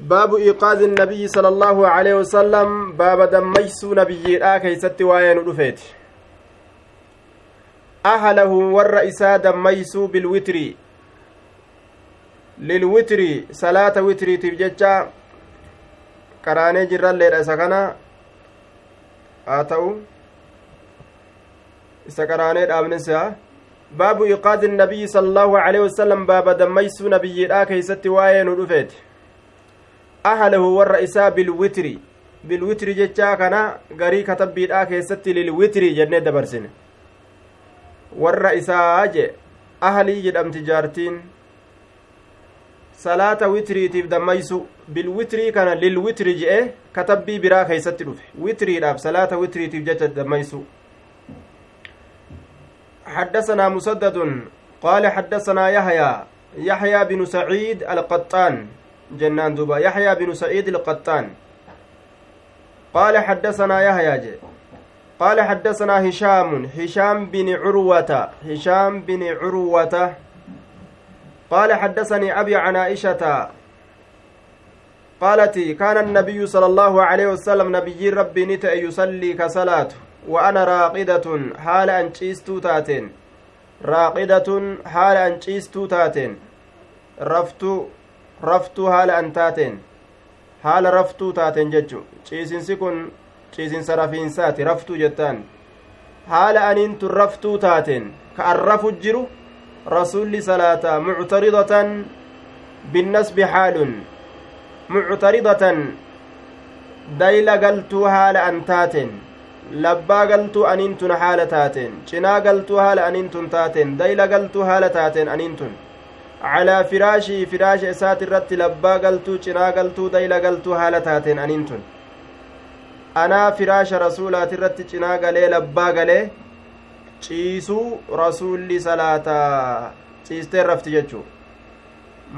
baabu iiqaazi nabiyyi sala allaahu aleyhi wasalam baaba dammaysuu nabiyyiidhaa keeysatti waa'ee nu dhufeeti ahalahu warra isaa dammaysuu bilwitri lilwitri salaata witriitiif jecha qaraanee jirralleedha isa kana haa ta'u isa qaraanee dhaabnisa baabu iqaadi nabiyyi sala allaahu aleyhi wasalam baaba dammaysuu nabiyyiidhaa keeysatti waa'ee nu dhufeeti ahalahu warra isaa bilwitri bilwitri jechaa kana garii katabbiidhaa keessatti lilwitri jennee dabarsine warra isaa je ahalii jedhamti jaartiin salaata witriitiif dammaysu bilwitrii kana lilwitri je'e katabbii biraa keeysatti dhufe witriidhaaf salaata witriitiif jecha dammaysu حدثنا مسدد قال حدثنا يحيى يحيى بن سعيد القطان جنان دوبا. يحيى بن سعيد القطان. قال حدثنا يحيى قال حدثنا هشام. هشام بن عروة. هشام بن عروة. قال حدثني أبي عن عائشة. قالت كان النبي صلى الله عليه وسلم نبي ربي نت يصلي كصلاة وأنا راقدة حال أنشيستو تاتين. راقدة حال أنشيستو تاتين. رفتو raftuu haala an taateen haala raftuu taateen jechu ciisinsi kun ciisinsa rafiinsaati raftuu jettaan haala aniin tun raftuu taateen ka an rafu jiru rasulli salaata muctaridatan binnasbi haalun muctaridatan dayla galtuu haala an taateen labbaa galtuu aniin tun haala taateen cinaa galtuu haala aniin tun taateen dayla galtuu haala taateen aniin tun calaa firaashii firaasha isaati irratti labbaa galtuu cinaa galtuu dayla galtuu haala taateen aniin tun anaa firaasha rasuulaati irratti cinaa galee labbaa galee ciisuu rasuulli salaataa ciisteen rafti jechuu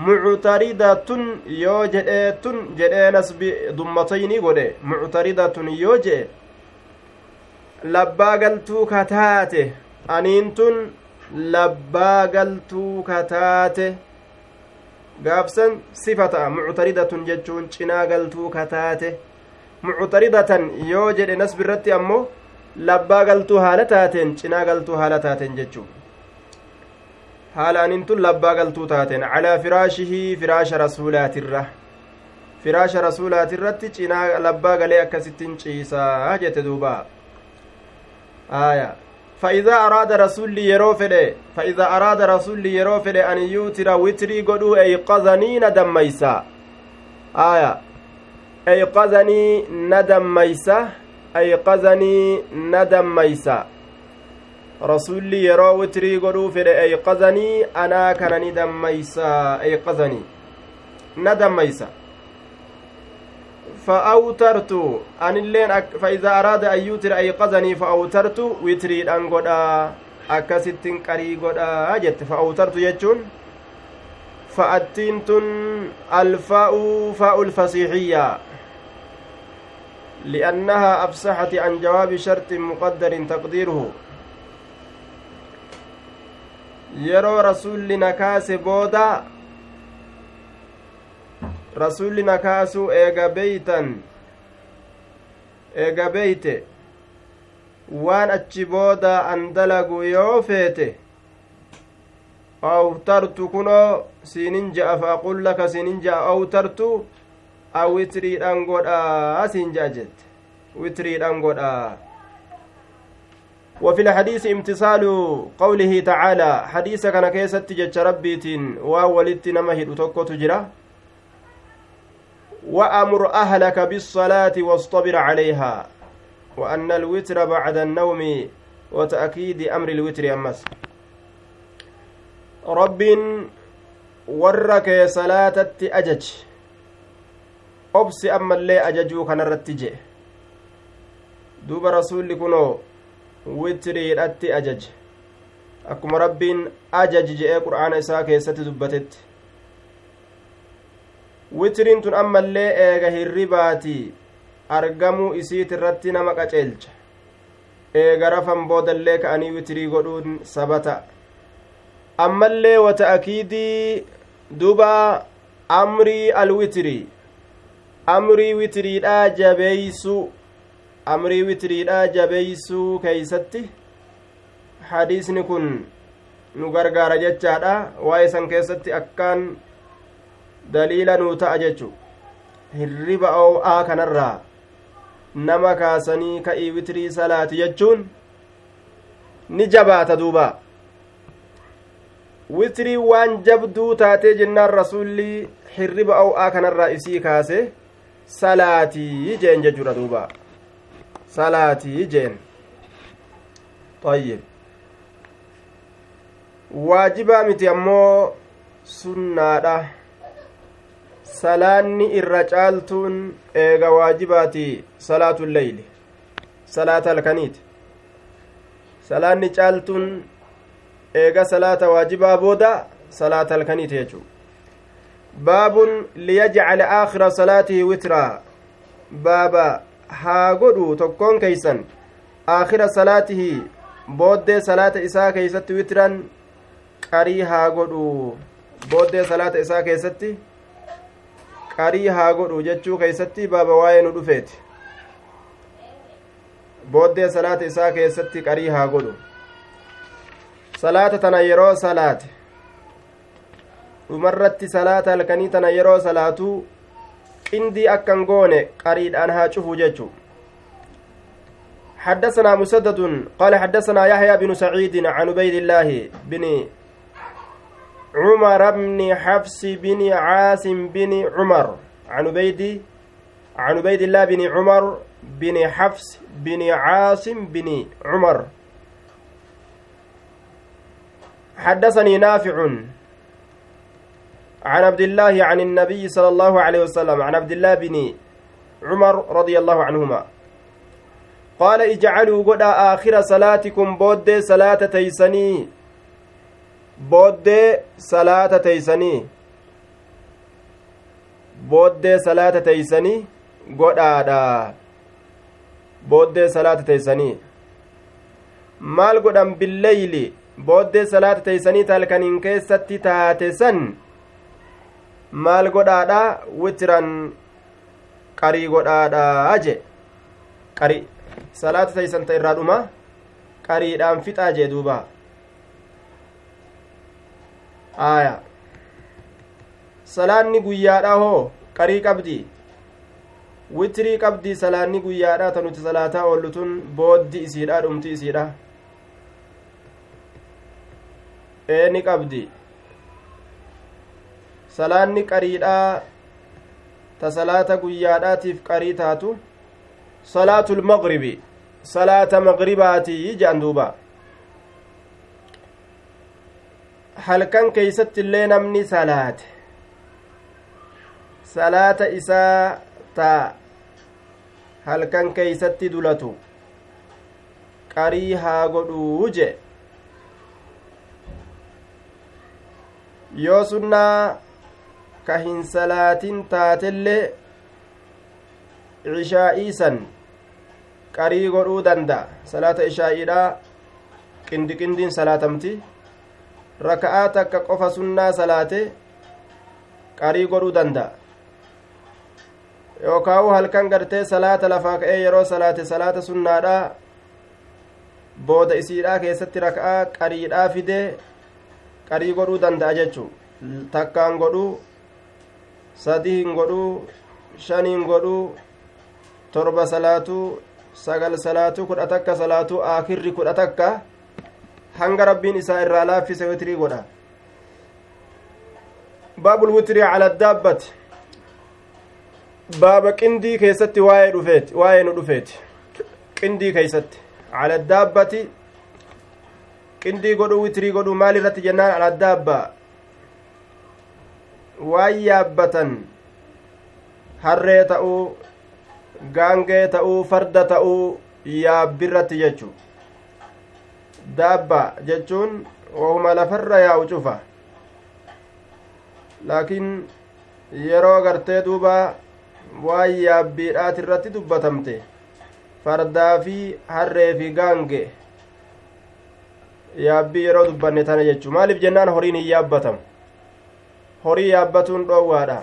muctaridatun yoo jedhee tun jedhee nasbi dummatayni godhe muctaridatun yoo jedhe labbaa galtuu kataate aniin tun labbaa galtuu kataate gaafsan sifa ta'a. Muctaridatun jechuun cinaa galtuu kataate muctaridatan yoo jedhe nasbi irratti ammoo labbaa galtuu haala taateen cinaa galtuu haala taateen jechuu haala anin tun labbaa galtuu taateen. Calaa firaashihii firaasha rasuulaatirra. Firaasha rasuulaatirratti cinaa labbaa galee akkasittiin ciisaa jette duuba. Aya فإذا أراد رسول يرو فإذا أراد رسول يرو فدي أن يوتر وتري قدو أيقظني ندم ميسا آية. أيقظني ندم ميسا أيقظني ندم ميسا رسول يرو وتري قدو فدي أيقظني أنا كان ندم ميسا أيقظني ندم ميسا فأوترت. أن اللين أك فإذا أراد أن يوتر أيقظني فأوترت. أن قدا أكست قري قدا جت فأوترت يجون. فأتينت الفاء فاء الفصيحية. لأنها أفسحت عن جواب شرط مقدر تقديره. يرى رسول نكاس بودا rasulli na kaasuu eega beeytan eega beeyte waan achi booda an dalagu yoo feete awtartu kunoo siinin ja'a faaqul laka siinin ja'a awtartu a witriidhan godhaa siin ja'a jette witriidhan godhaa وفي الحديث امتثال قوله تعالى حديث كان كيست جج ربيتين وولدت نمه تكو تجرى وأمر أهلك بالصلاة واصطبر عليها وأن الوتر بعد النوم وتأكيد أمر الوتر أمس. رب ورك صلاة أجج. أبس أما اللي أججو كان الرتجي دوب رسول كنو وتري الأتي أجج. أكما رب أجج جاء قرآن إساء كيست دبتت witiriin tun ammallee eega hirribaati argamuu isiit irratti nama qaceelcha eega rafan boodallee ka'anii witirii godhuun sabata ammallee wata akiidii duba amrii alwitirii amrii witiriidhaa jabeeysuu amrii witiriidhaa jabeeysuu keeysatti hadiisni kun nu gargaara jechaadha waa'ee san keessatti akkaan daliila nuu ta'a jechu hirriba oo'aa kanarraa nama kaasanii ka'ii witrii salaati jechuun ni jabaata duuba witrii waan jabduu taatee jennaan rasulli hirriba oo'aa kanarraa isii kaase salaatii jeen jechuudha duuba salaatii jeen طيب waajibaa miti ammoo sunnaadha Salaanni irra caaltuun eega waajibaati salaatu leyli salaata halkaniiti salaanni caaltuun eega salaata waajibaa booda salaata halkaniiti jechuu baabun liyajcala aakhira salaatihi witraa baaba haa godhu tokkoon keeysan aakhira salaatihi booddee salaata isaa keeysatti witran qarii haa godhu booddee salaata isaa keessatti qarii haa godhu jechuu keeysatti baaba waa'ee nu dhufeeti booddee salaata isaa keessatti qarii haa godhu salaata tana yeroo salaate dhumarratti salaata halkanii tana yeroo salaatuu qindii akkan goone qariidhaan haa cufu jechuu حدثنا مسدد قال حدثنا يحيى بن سعيد عن عبيد الله بن عمر بن حفص بن عاصم بن عمر. عن عبيد عن عبيد الله بن عمر بن حفص بن عاصم بن عمر. حدثني نافع عن عبد الله عن النبي صلى الله عليه وسلم عن عبد الله بن عمر رضي الله عنهما. قال اجعلوا قد آخر صلاتكم بود صلاة تيسني. Booddee salaata teeysanii booddee salaata teeysanii godhaadha booddee salaata teeysanii maal godhan billeyli booddee salaata teeysanii talkaniin keessatti taate san maal godhaadha witiran qarii godhaadha je qari salaata teeysan ta irraa dhuma qariidhaan fixaa jee duubaa aya salaanni guyyaadha hoo? Qarii qabdi? Witirii qabdi salaanni guyyaadha ta nuti salaataa oollu tun booddi isiidha dhumti isiidha eeni qabdi? Salaanni qariidha ta salaata guyyaadhaatiif qarii taatu? Salaatul maqribi salaata maqribaatii jedhan duuba halkan keeysatti illee namni salaate salaata isaa ta halkan keeysatti dulatu qarii haa godhuu je yoo sunnaa ka hin salaatin taatellee ishaa'iisan qarii godhuu danda'a salaata ishaa'iidha qindi qindiin salaatamti raka'aa takka qofa sunnaa salaate qarii godhuu danda'a yookaawu halkan gartee salaata lafaa ka'ee yeroo salaate salaata sunnaadha booda isiidhaa keessatti raka'aa qariidhaa fidee qarii godhuu danda'a jechuu takkaan godhuu sadii hin godhuu shaniin godhuu torba salaatuu sagal salaatuu kudha takka salaatuu aakirri kudha takka hanga rabbiin isaa irraa laaffise witrii godha. Baabul witrii cala daabbati baaba qindii keessatti waa'ee dhufeeti waa'ee nu dhufeeti. Qindii keeysatti. Cala daabbati qindii godhuu witrii godhuu maal irratti jennaan cala daabba? Waan yaabbatan harree ta'uu gaangee ta'uu farda ta'uu yaabbirratti jechuu daabba jechuun wahuma lafarra yaa'u cufa. Laakiin yeroo gartee duuba waan yaabbiidhaati irratti dubbatamte fardaa fi harree fi gaange yaabbii yeroo dubbanne tana jechu maaliif jennaan horiin hin yaabbatamu? Horii yaabbatuun dhoowwaadha.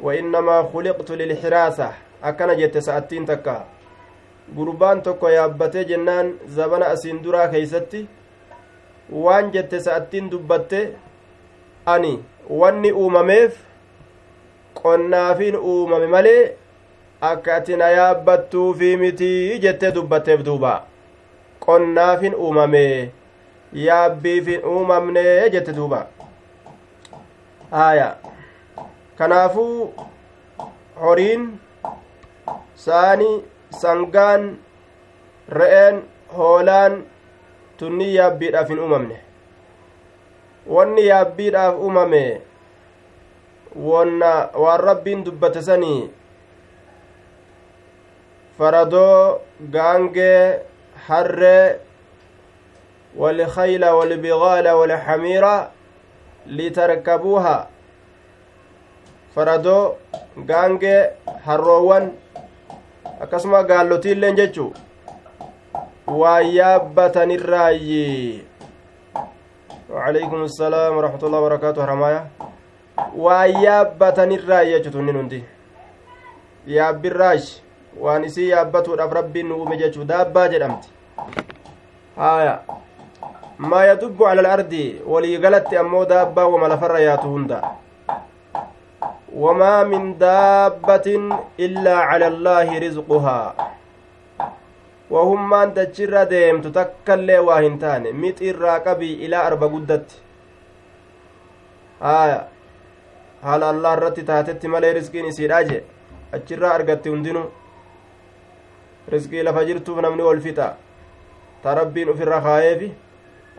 Wa innamaa kuliqtu lilxiraasa. Akkana jette sa'attiin takka. Gurbaan tokko yaabbatee jennaan zabana asiin duraa keeysatti waan jette sa'attiin dubbatte ani wanni uumameef qonnaafiin uumame malee akka ati na yaabbattuufi mitii jettee dubbatteef duuba qonnaafin uumame yaabbiifin uumamne jette duuba haya kanaafuu horiin saani sangaan re'een hoolaan tunni yaabbiidhaaf hin uumamne wanni yaabbiidhaaf uumame wonna waan rabbiin dubbate sanii faradoo gaangee harree والخيل والبغال والحمير لتركبوها faradoo gaangee harroowwan akkasuma gaallotiilleen jechu waa yaabbatanirraayyi وعليكم السلام ورحمة الله وبركاته رمايا ويابتنirraa jechutu inni hundi yaabbirraash waan isii yaabbatuudhaaf rabbiin nu uume jechuu daabbaa jedhamti haya maa yadubbu cala alardi waliigalatti ammoo daabbaa wama lafarra yaatu hunda allaahi rizquhaa wahummaan dachirra deemtu takkaillee waa hin taane mixirraa qabii ilaa arba guddatti haya haala allah irratti taatetti malee riskiin isiidha jee achirraa argatti hundinuu riskii lafa jirtuuf namni ol fixa ta rabbiin ufirra kaayeefi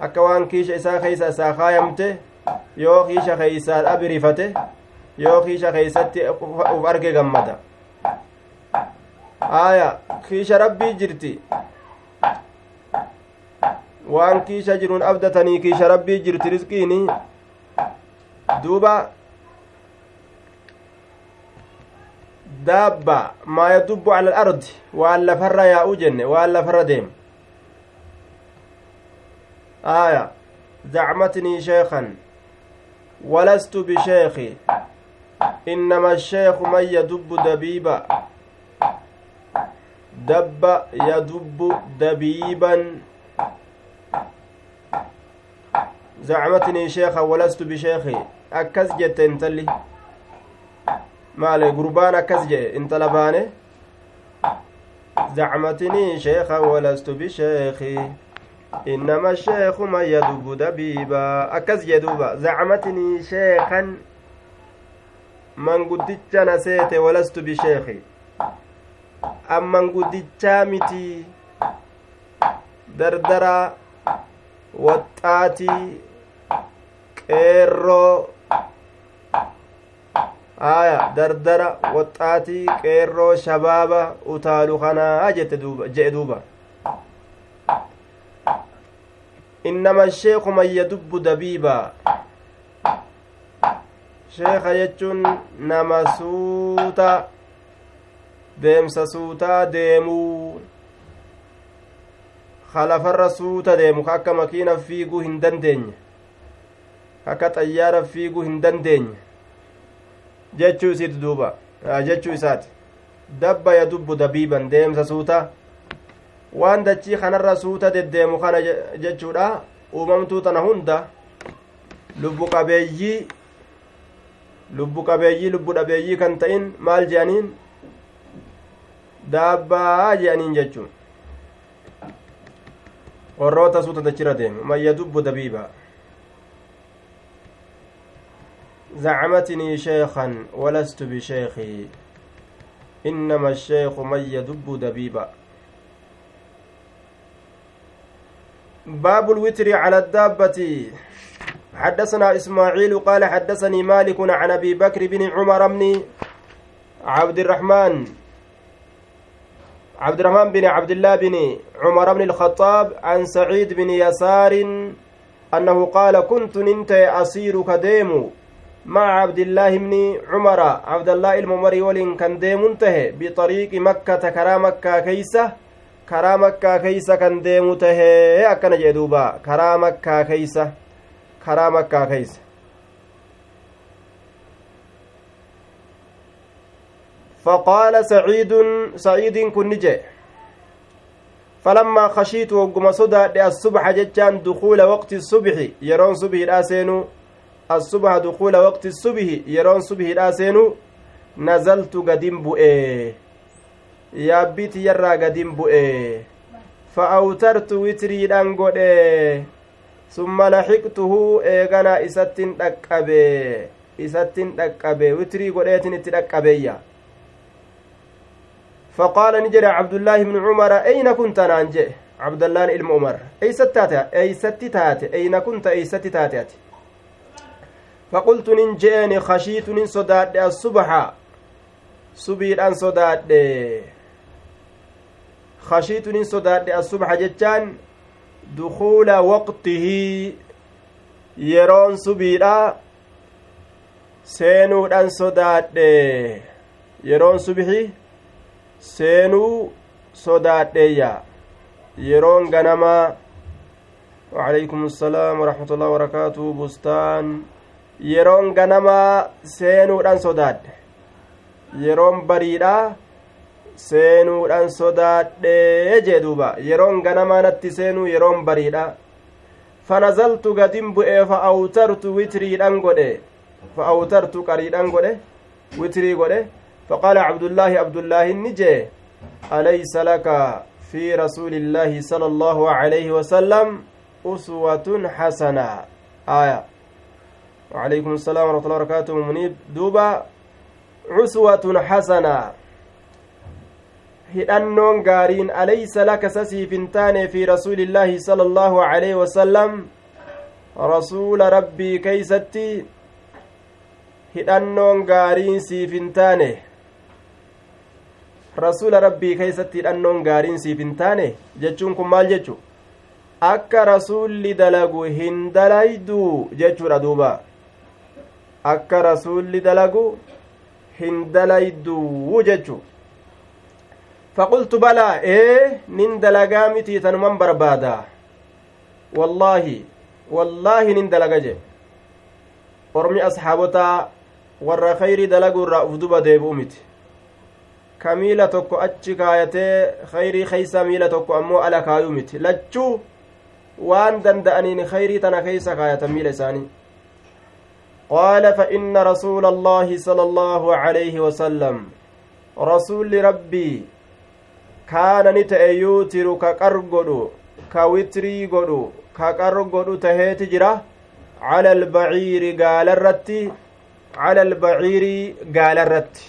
akka waan kiisha isaa keeysa isaa kaayamte yoo kiisha keeysaa dhabirifate yoo kiisha keeysatti uf arge gammada aya kiisha rabbii jirti waan kiisha jiruun abdatanii kiisha rabbii jirti risqiini duuba daabba maa yadubbu ala alardi waan lafarra yaa'u jenne waan lafarra deemu aya zacmatnii sheekan walastu bisheeki innama الشيخ من يدب دبيبا دب يدب دبيبا زعمتني شيخا ولست بشيخي أكز جت انتلي akkas jedhe intala baane zacmatnii sheeka walastu bisheeki innama sheeku man yadubu dabiiba akkas jedhe duuba zacmatnii sheekan manguddicha na seete walastu bisheeki an manguddichaa miti dardara waxxaatii qeerroo aya dardara waxxaatii qeerroo shabaaba utaalu kanaa jette jedhe duuba innama sheeku man yadubbu dabiiba sheeka jechuun nama suuta deemsa suutaa deemuu kalafarra suuta deemu ka akka makiina fiiguu hin dandeenye akka xayyaara fiiguu hin dandeenye jechuu isiiti duuba jechuu isaati dabba yadubbu dabiiban deemsa suuta waan dachii kanarra suuta deddeemu kana jechuudha uumamtuu tana hunda lubbu qabeeyyii lubbu qabeeyyii lubbu dhabeeyyii kan ta'in maal je'aniin daabbaa je'aniin jechuun warroota suuta dachirra deemu man yadubbu dabiiba زعمتني شيخا ولست بشيخي إنما الشيخ من يدب دبيبا باب الوتر على الدابة حدثنا إسماعيل قال حدثني مالك عن أبي بكر بن عمر بن عبد الرحمن عبد الرحمن بن عبد الله بن عمر بن الخطاب عن سعيد بن يسار أنه قال كنت ننت أصير كديم مع عبد الله بن عمر عبد الله الممري ولين كان ديم ته بطريق مكة كرا مكة كيسة كرا مكة كيسة كان ديم ته أكن جدوبا كرا مكة كيسة. كرا مكة كيسة فقال سعيد سعيد كن نجي فلما خشيت وقم صدى الصبح جتان دخول وقت الصبح يرون صبح الآسين الصبح دخول وقت الصبح يرون صبح الآسين نزلت قدم بؤي يا بيت يرى قدم بؤي فأوترت وتري دانغودي ثم لحقته إيغانا إساتين دقبي إساتين دقبي وتري قديتين اتدقبيّا فقال نجري عبد الله بن عمر أين كنت نانجي عبد الله بن عمر أي ستاتي أي ستتاتي أين كنت أي ستتاتي فقلت ننجيني خشيت نن صداد الصبح سبيل أن صداد خشيت نن صداد الصبح جتان دخول وقته yeroon subiidha seenuudhan sodaadhe yeroon subixi seenuu sodaadheeyya yeroon ganamaa وعليكم السلام ورحمة الله وبركاته بستان yeroon ganamaa seenuudhaan sodaadhe yeroon bariidha seenuudhaan sodaadhee jee duuba yeroon ganamaa natti seenuu yeroon bariidha fanazaltu gadin bu'ee fa awtartu witriidhan godhe fa awtartu qariidhan godhe witrii godhe عبد الله النجي أليس لك في رسول الله صلى الله عليه وسلم أسوة حسنة آية وعليكم السلام ورحمة الله وبركاته منيب دوبا أسوة حسنة hidhannoon gaariin alaysa laka sasiif hin taane fi rasuulillaahi sala allaahu aleyhi wasalam rasuula rabbii keeysatti hidhannoon gaariin siif hin taane rasuula rabbii keessatti hidhannoon gaariin siif hin taane jechuun kun maal jechu akka rasuulli dalagu hin dalayduu jechuudha duuba akka rasuulli dalagu hin dalayduu jechu barbaada wallaahi wallaahi nin dalaga je ormi asxaabotaa warra kayrii dalaguu irraa uf duba deebi'u miti ka miila tokko achi kaayatee khayrii keeysa miila tokko ammoo ala kaayuu miti lachuu waan danda'aniin khayrii tana keeysa kaayatan miila isaanii qaala fa inna rasuula allaahi sala allaahu alayhi wasalam rasuulli rabbii kaana ni ta'e yuutiru ka qar godhu ka witrii godhu ka qar godhu taheeti jira. Cala albaciiri gaalarratti cala albaciiri gaalarratti.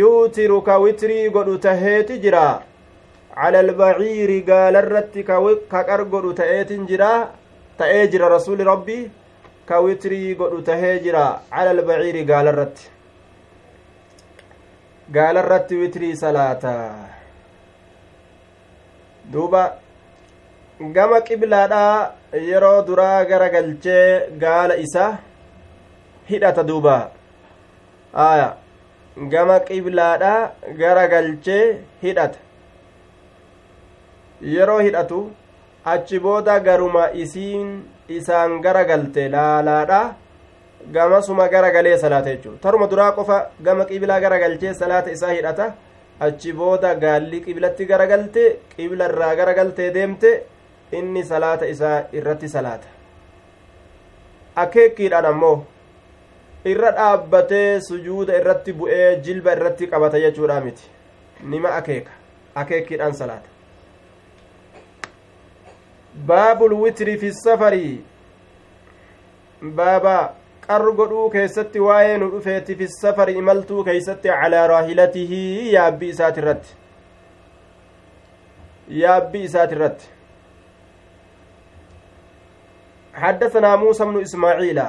Yuutiru ka witrii godhu taheeti jira. Cala albaciiri gaalarratti ka qar godhu ta'eetin jira ta'ee jira rasuli rabbi. Ka witrii godhu tahee jira cala albaciiri gaalarratti. Gaalarratti witrii salaata duuba gama qiblaadha yeroo duraa gara galchee gaala isa hidhata duuba. Aya gama qiblaadha gara galchee hidhata. Yeroo hidhatu achi booda garuma isiin isaan gara galte laalaadha gamasuma gara galee salaata jechuu taruma duraa qofa gama qiblaa gara galchee salaata isaa hidhata achi booda gaalli qiblatti gara galte qibla irraa gara galtee deemte inni salaata isaa irratti salaata. Akeekkiidhaan ammoo irra dhaabbatee sujuuda irratti bu'ee jilba irratti qabata jechuudha miti. Nima akeeka. Akeekkiidhaan salaata. Baabul witri fi safarii baaba qar godhuu keessatti waa'ee nu dhufeeti fi safari imaltuu keeysatti calaa raahilatihi yaabbi isaati irratti yaabbi isaati irratti حدثنا موسى بن إسماعيل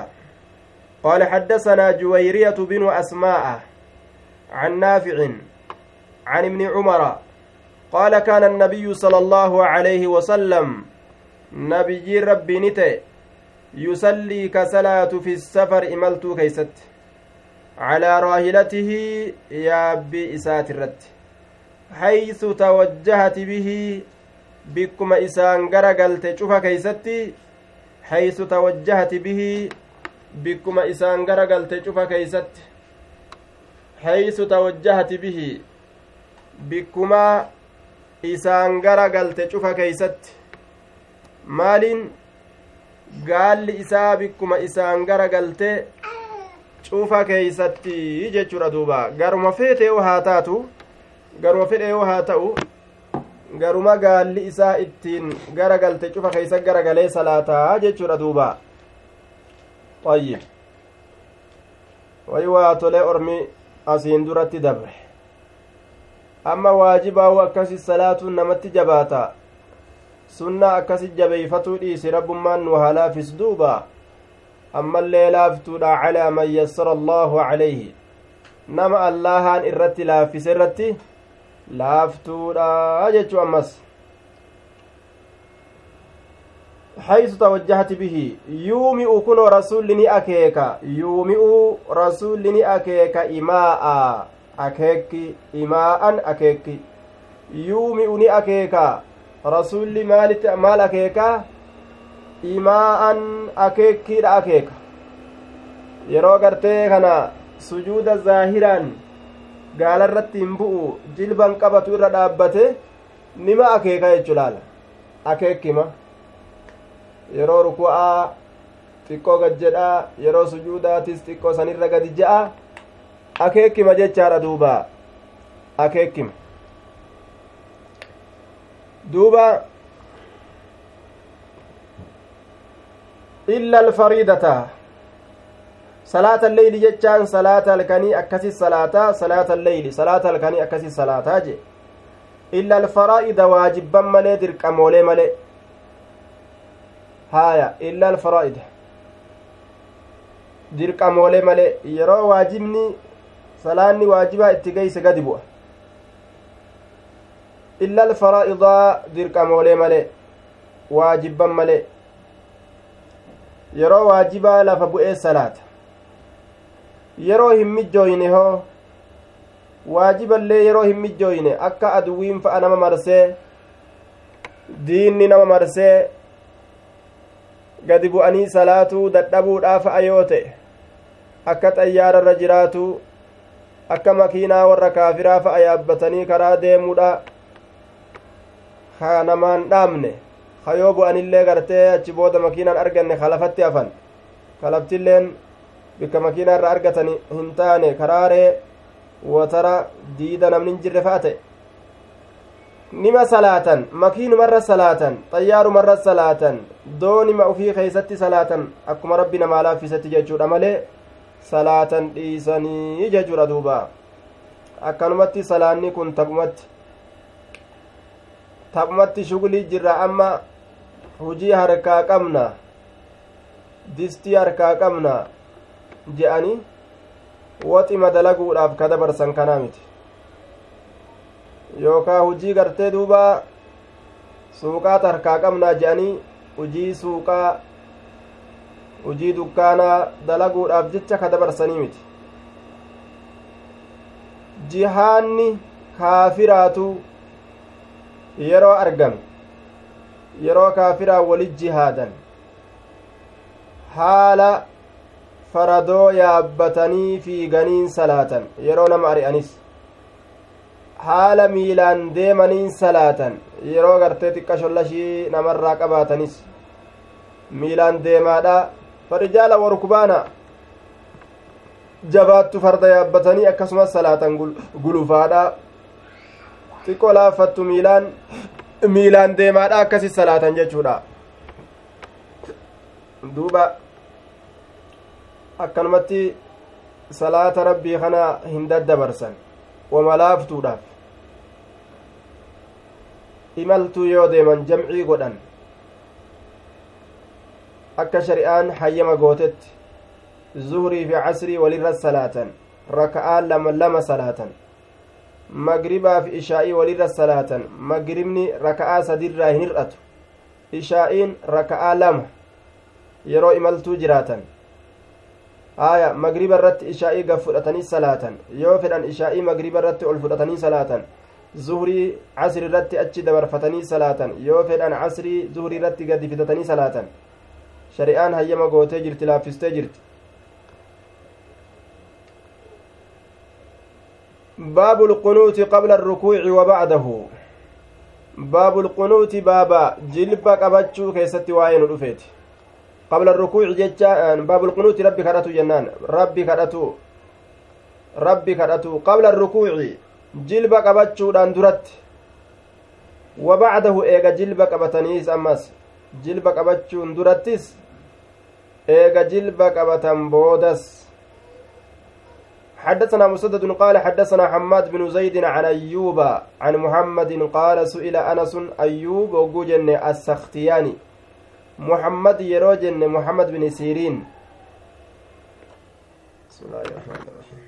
قال حدثنا جويرية بن أسماء عن نافع عن ابن عمر قال كان النبي صلى الله عليه وسلم نبي ربي يصلي كصلاة في السفر إملت كيست على راهلته يا بإسات الرت حيث توجهت به بكما إسان غرقلت شوف كيستي حيث توجهت به gara galte cufa keeysatti haysu tawajjahati bihi bikkumaa isaan gara galte cufa keeysatti maaliin gaalli isaa bikkuma isaan gara galte cufa keeysatti jechuudha duuba. Garuma feete yoo haa taatu garuma fedhe yoo haa ta'u garuma gaalli isaa ittiin gara galte cufa keeysa gara galee salaataa jechuudha duuba. Ayyib wayi waa tolee ormi asiin duratti dabre. Amma waajibaahu akkasi salaatuun namatti jabaata sunnaa akkasi jabeeyfatuu dhiisi rabbummaan nu haa laafis duuba ammallee laaftuudha calaa man yassara allaahu calayhi nama allahaan irratti laaffise irratti laaftuudha jechuu ammas حيث توجهت به يومئ كن رسول أكيك يومئ رسول أكيك إماء أكيك إماء أكيك يومئ أكيك رسول مال مال أكيك إماء أكيك أكيك yeroo gartee kana sujuuda zaahiraan gaala irratti hin bu'u jilban qabatu irra dhaabbate nima akeeka jechu laala akeekkima yeroo ruku'aa xiqqoo gad jedhaa yeroo sujuudaatis xiqqoo sanirra gadi je'a akeekkima jechaadha duuba akeekkima duuba illa alfariidata salaata alleyli jechaan salaata halkanii akkasi salaataa salaata alleyli salaata halkanii akkasi salaataa je illa alfaraa'ida waajibban malee dirqamoolee malee haaya illa alfaraa'ida dirqamoolee malee yeroo waajibni salaanni waajibaa itti geeyse gadi bu'a illa alfaraa'idaa dirqamoolee malee waajibban malee yeroo waajibaa lafa bu'ee salaata yeroo hin mijjooyne hoo waajiballee yeroo hin mijjooyne akka aduwwiin fa'a nama marsee diinni nama marsee gadi bu'anii salaatuu dadhabuudhaa fa'a yoo ta'e akka xayyaararra akka makiinaa warra kaafiraa fa'a karaa deemuudha ha namaan dhaamne ha yoo bu'anillee gartee achi booda makiinaan arganne kalafatti hafan kalaftilleen bikka makiinaa irra argatani hin taane karaaree watara diida namni hin jirre fa'a ta'e nima salaatan makiinumarra salaatan xayyaarumarra salaatan doonima ufii keeysatti salaatan akkuma rabbi namaa laaffisatti jechuudha malee salaatan dhiisanii jechuudha duuba akkanumatti salaanni kun taphumatti taphumatti shugulii jirra amma hujii harkaa qabna distii harkaa qabna je'anii waxima dalaguudhaaf ka dabarsan kanaa miti yookaa hujii gartee duuba suuqaata harkaa qabnaa je'anii hujii suuqaa hujii dukkaanaa dalaguudhaaf jecha ka dabarsanii miti jihaanni kaafiraatu yeroo argame yeroo kaafiraa walit jihaadan haala faradoo yaabbatanii fiiganiin salaatan yeroo nama ari'anis haala miilaan deemaniin salaatan yeroo gartee xiqqa shollashii namarraa qabaatanis miilaan deemaadha farijaala warkubaana jabaattu farda yaabbatanii akkasumas salaatan gulufaadha xiqqoo laaffattu miilaan miilaan deemaadha akkasis salaatan jechuudha duuba akkanumatti salaata rabbii kana hin daddabarsan wama laaftuudhaaf imaltuu yoo deeman jamcii godhan akka shari'aan hayyama gootetti zuhrii fi casrii walirra salaatan raka'aa lama lama salaatan magribaa fi ishaa'ii walirra salaatan magribni raka'aa sadirraa hin hir'atu ishaa'iin raka'aa lama yeroo imaltuu jiraatan aya magriba irratti ishaa'ii gad fudhatanii salaatan yoo fedhan ishaa'ii magriba irratti ol fudhatanii salaatan zuhrii casri irratti achi dabarfatanii salaatan yoo fedhan casrii zuhrii irratti gadi fidatanii salaatan shari'aan hayyama gootee jirti laaffistee jirti baabu lqunuuti qabla arrukuuci wa ba'dahu baabu lqunuuti baaba jilba qabachuu keessatti waa'ee nu dhufeeti qabla arrukuuci jecha baabu lqunuuti rabbi kadhatu jennaan rabbi kadhatu rabbi kadhatu qabla arrukuuci jilba qabachuudhaan duratti wa bacdahu eega jilba qabataniis ammas jilba qabachuun durattis eega jilba qabatan boodas حدثنا مسدد قال حدثنا حماد بن زيد عن أيوب عن محمد قال سئل أنس أيوب وجوجن السختياني. محمد يروجن محمد بن سيرين. بسم الله الرحمن الرحيم.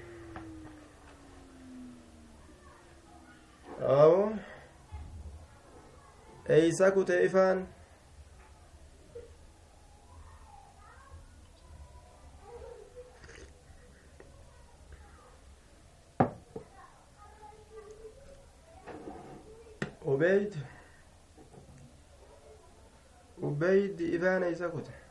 أو أيسا كتيفان عبيد عبيد إبان إيسا كتب